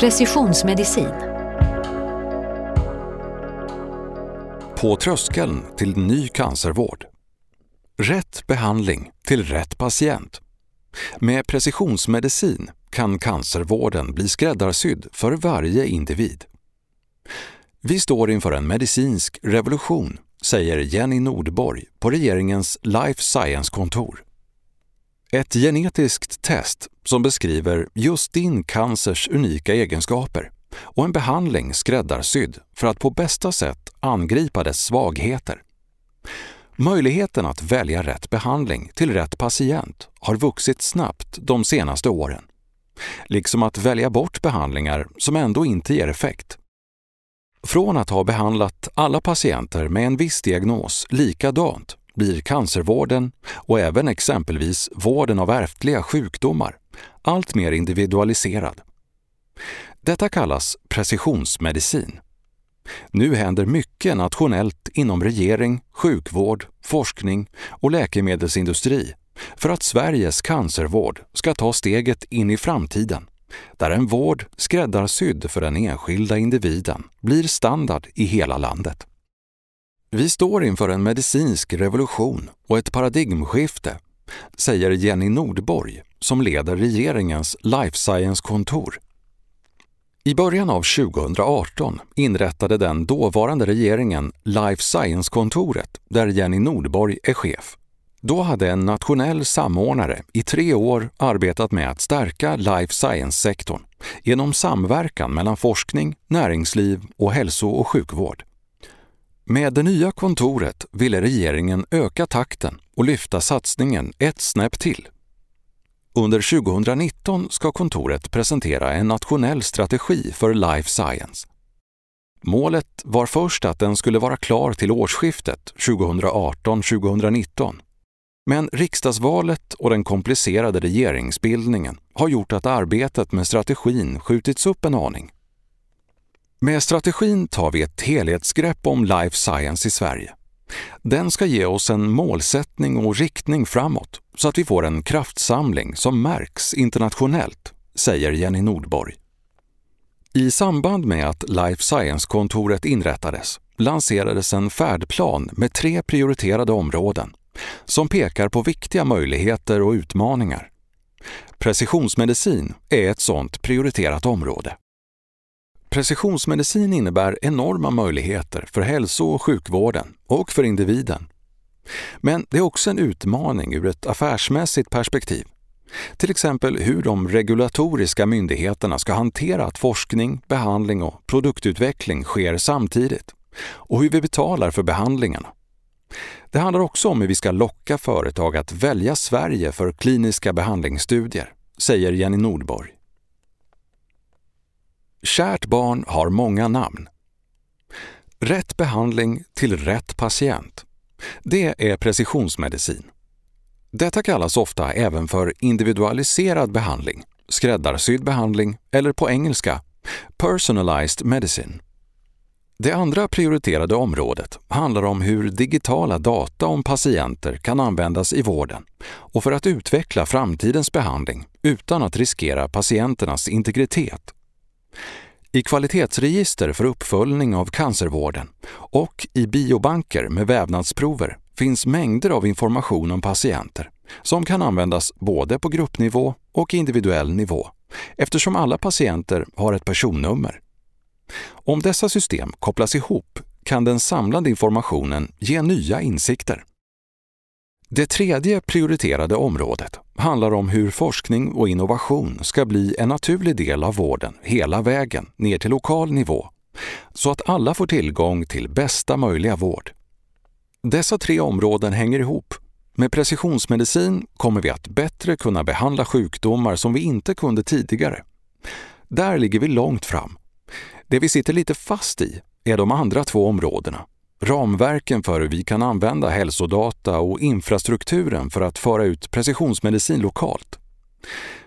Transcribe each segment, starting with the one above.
Precisionsmedicin. På tröskeln till ny cancervård. Rätt behandling till rätt patient. Med precisionsmedicin kan cancervården bli skräddarsydd för varje individ. Vi står inför en medicinsk revolution, säger Jenny Nordborg på regeringens Life Science-kontor. Ett genetiskt test som beskriver just din cancers unika egenskaper och en behandling skräddarsydd för att på bästa sätt angripa dess svagheter. Möjligheten att välja rätt behandling till rätt patient har vuxit snabbt de senaste åren. Liksom att välja bort behandlingar som ändå inte ger effekt. Från att ha behandlat alla patienter med en viss diagnos likadant blir cancervården och även exempelvis vården av ärftliga sjukdomar allt mer individualiserad. Detta kallas precisionsmedicin. Nu händer mycket nationellt inom regering, sjukvård, forskning och läkemedelsindustri för att Sveriges cancervård ska ta steget in i framtiden, där en vård skräddarsydd för den enskilda individen blir standard i hela landet. Vi står inför en medicinsk revolution och ett paradigmskifte, säger Jenny Nordborg som leder regeringens life science-kontor. I början av 2018 inrättade den dåvarande regeringen Life Science-kontoret där Jenny Nordborg är chef. Då hade en nationell samordnare i tre år arbetat med att stärka life science-sektorn genom samverkan mellan forskning, näringsliv och hälso och sjukvård. Med det nya kontoret ville regeringen öka takten och lyfta satsningen ett snäpp till. Under 2019 ska kontoret presentera en nationell strategi för life science. Målet var först att den skulle vara klar till årsskiftet 2018-2019. Men riksdagsvalet och den komplicerade regeringsbildningen har gjort att arbetet med strategin skjutits upp en aning. Med strategin tar vi ett helhetsgrepp om life science i Sverige. Den ska ge oss en målsättning och riktning framåt så att vi får en kraftsamling som märks internationellt, säger Jenny Nordborg. I samband med att Life Science-kontoret inrättades lanserades en färdplan med tre prioriterade områden som pekar på viktiga möjligheter och utmaningar. Precisionsmedicin är ett sådant prioriterat område. Precisionsmedicin innebär enorma möjligheter för hälso och sjukvården och för individen. Men det är också en utmaning ur ett affärsmässigt perspektiv. Till exempel hur de regulatoriska myndigheterna ska hantera att forskning, behandling och produktutveckling sker samtidigt och hur vi betalar för behandlingarna. Det handlar också om hur vi ska locka företag att välja Sverige för kliniska behandlingsstudier, säger Jenny Nordborg. Kärt barn har många namn. Rätt behandling till rätt patient. Det är precisionsmedicin. Detta kallas ofta även för individualiserad behandling, skräddarsydd behandling eller på engelska personalized medicine. Det andra prioriterade området handlar om hur digitala data om patienter kan användas i vården och för att utveckla framtidens behandling utan att riskera patienternas integritet i kvalitetsregister för uppföljning av cancervården och i biobanker med vävnadsprover finns mängder av information om patienter som kan användas både på gruppnivå och individuell nivå eftersom alla patienter har ett personnummer. Om dessa system kopplas ihop kan den samlade informationen ge nya insikter. Det tredje prioriterade området handlar om hur forskning och innovation ska bli en naturlig del av vården hela vägen ner till lokal nivå, så att alla får tillgång till bästa möjliga vård. Dessa tre områden hänger ihop. Med precisionsmedicin kommer vi att bättre kunna behandla sjukdomar som vi inte kunde tidigare. Där ligger vi långt fram. Det vi sitter lite fast i är de andra två områdena ramverken för hur vi kan använda hälsodata och infrastrukturen för att föra ut precisionsmedicin lokalt.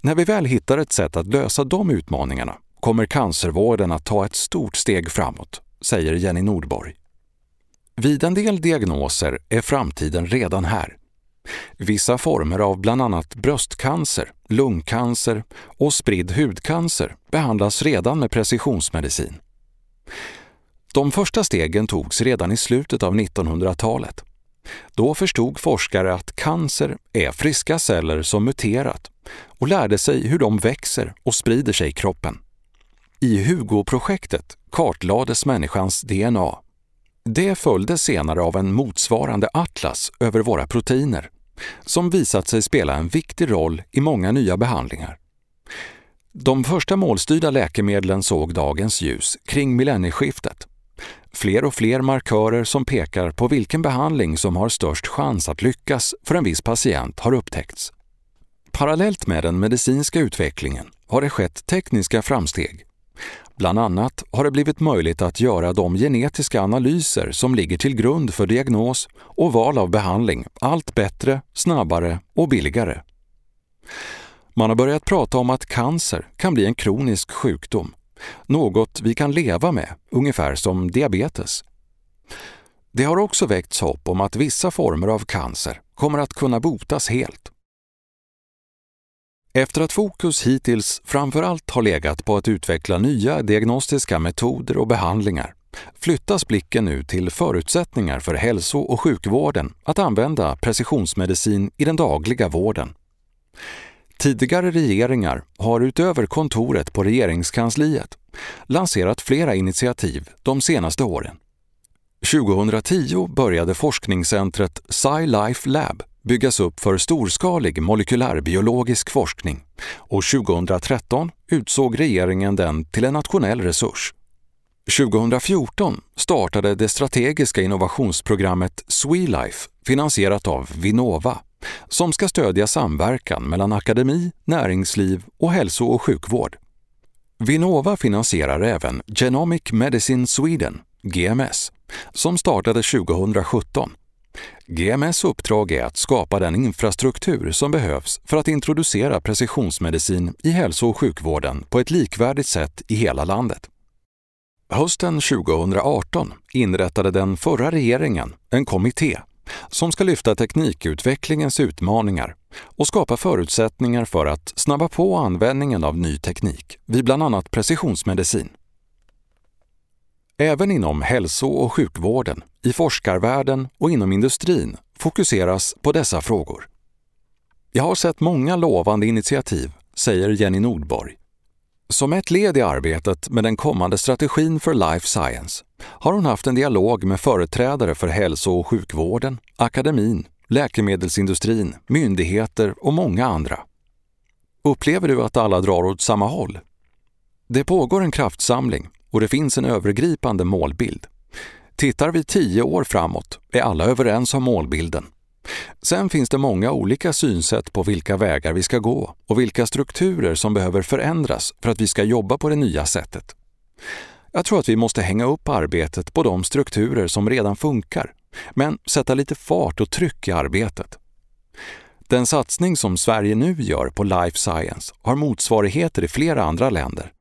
När vi väl hittar ett sätt att lösa de utmaningarna kommer cancervården att ta ett stort steg framåt, säger Jenny Nordborg. Vid en del diagnoser är framtiden redan här. Vissa former av bland annat bröstcancer lungcancer och spridd hudcancer behandlas redan med precisionsmedicin. De första stegen togs redan i slutet av 1900-talet. Då förstod forskare att cancer är friska celler som muterat och lärde sig hur de växer och sprider sig i kroppen. I Hugo-projektet kartlades människans DNA. Det följdes senare av en motsvarande atlas över våra proteiner som visat sig spela en viktig roll i många nya behandlingar. De första målstyrda läkemedlen såg dagens ljus kring millennieskiftet. Fler och fler markörer som pekar på vilken behandling som har störst chans att lyckas för en viss patient har upptäckts. Parallellt med den medicinska utvecklingen har det skett tekniska framsteg. Bland annat har det blivit möjligt att göra de genetiska analyser som ligger till grund för diagnos och val av behandling allt bättre, snabbare och billigare. Man har börjat prata om att cancer kan bli en kronisk sjukdom, något vi kan leva med, ungefär som diabetes. Det har också väckts hopp om att vissa former av cancer kommer att kunna botas helt. Efter att fokus hittills framför allt har legat på att utveckla nya diagnostiska metoder och behandlingar flyttas blicken nu till förutsättningar för hälso och sjukvården att använda precisionsmedicin i den dagliga vården. Tidigare regeringar har utöver kontoret på regeringskansliet lanserat flera initiativ de senaste åren. 2010 började forskningscentret SciLife Lab byggas upp för storskalig molekylärbiologisk forskning och 2013 utsåg regeringen den till en nationell resurs. 2014 startade det strategiska innovationsprogrammet SweLife finansierat av Vinnova som ska stödja samverkan mellan akademi, näringsliv och hälso och sjukvård. Vinnova finansierar även Genomic Medicine Sweden, GMS, som startade 2017 GMS uppdrag är att skapa den infrastruktur som behövs för att introducera precisionsmedicin i hälso och sjukvården på ett likvärdigt sätt i hela landet. Hösten 2018 inrättade den förra regeringen en kommitté som ska lyfta teknikutvecklingens utmaningar och skapa förutsättningar för att snabba på användningen av ny teknik vid bland annat precisionsmedicin. Även inom hälso och sjukvården, i forskarvärlden och inom industrin fokuseras på dessa frågor. Jag har sett många lovande initiativ, säger Jenny Nordborg. Som ett led i arbetet med den kommande strategin för life science har hon haft en dialog med företrädare för hälso och sjukvården, akademin, läkemedelsindustrin, myndigheter och många andra. Upplever du att alla drar åt samma håll? Det pågår en kraftsamling och det finns en övergripande målbild. Tittar vi tio år framåt är alla överens om målbilden. Sen finns det många olika synsätt på vilka vägar vi ska gå och vilka strukturer som behöver förändras för att vi ska jobba på det nya sättet. Jag tror att vi måste hänga upp arbetet på de strukturer som redan funkar, men sätta lite fart och tryck i arbetet. Den satsning som Sverige nu gör på life science har motsvarigheter i flera andra länder.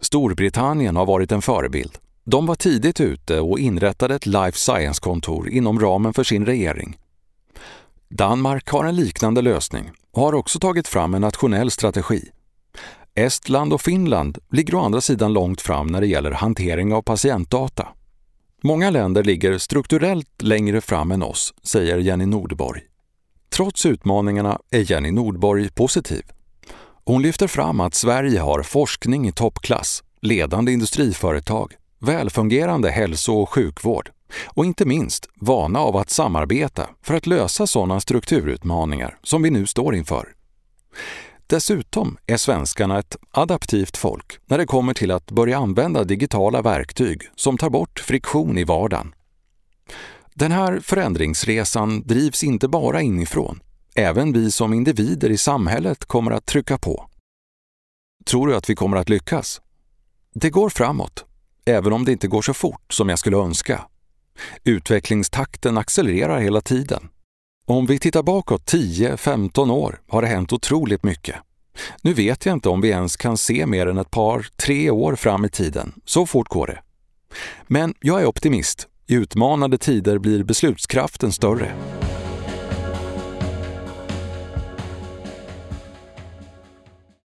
Storbritannien har varit en förebild. De var tidigt ute och inrättade ett life science-kontor inom ramen för sin regering. Danmark har en liknande lösning och har också tagit fram en nationell strategi. Estland och Finland ligger å andra sidan långt fram när det gäller hantering av patientdata. Många länder ligger strukturellt längre fram än oss, säger Jenny Nordborg. Trots utmaningarna är Jenny Nordborg positiv. Hon lyfter fram att Sverige har forskning i toppklass, ledande industriföretag, välfungerande hälso och sjukvård och inte minst vana av att samarbeta för att lösa sådana strukturutmaningar som vi nu står inför. Dessutom är svenskarna ett adaptivt folk när det kommer till att börja använda digitala verktyg som tar bort friktion i vardagen. Den här förändringsresan drivs inte bara inifrån Även vi som individer i samhället kommer att trycka på. Tror du att vi kommer att lyckas? Det går framåt, även om det inte går så fort som jag skulle önska. Utvecklingstakten accelererar hela tiden. Om vi tittar bakåt 10-15 år har det hänt otroligt mycket. Nu vet jag inte om vi ens kan se mer än ett par, tre år fram i tiden. Så fort går det. Men jag är optimist. I utmanande tider blir beslutskraften större.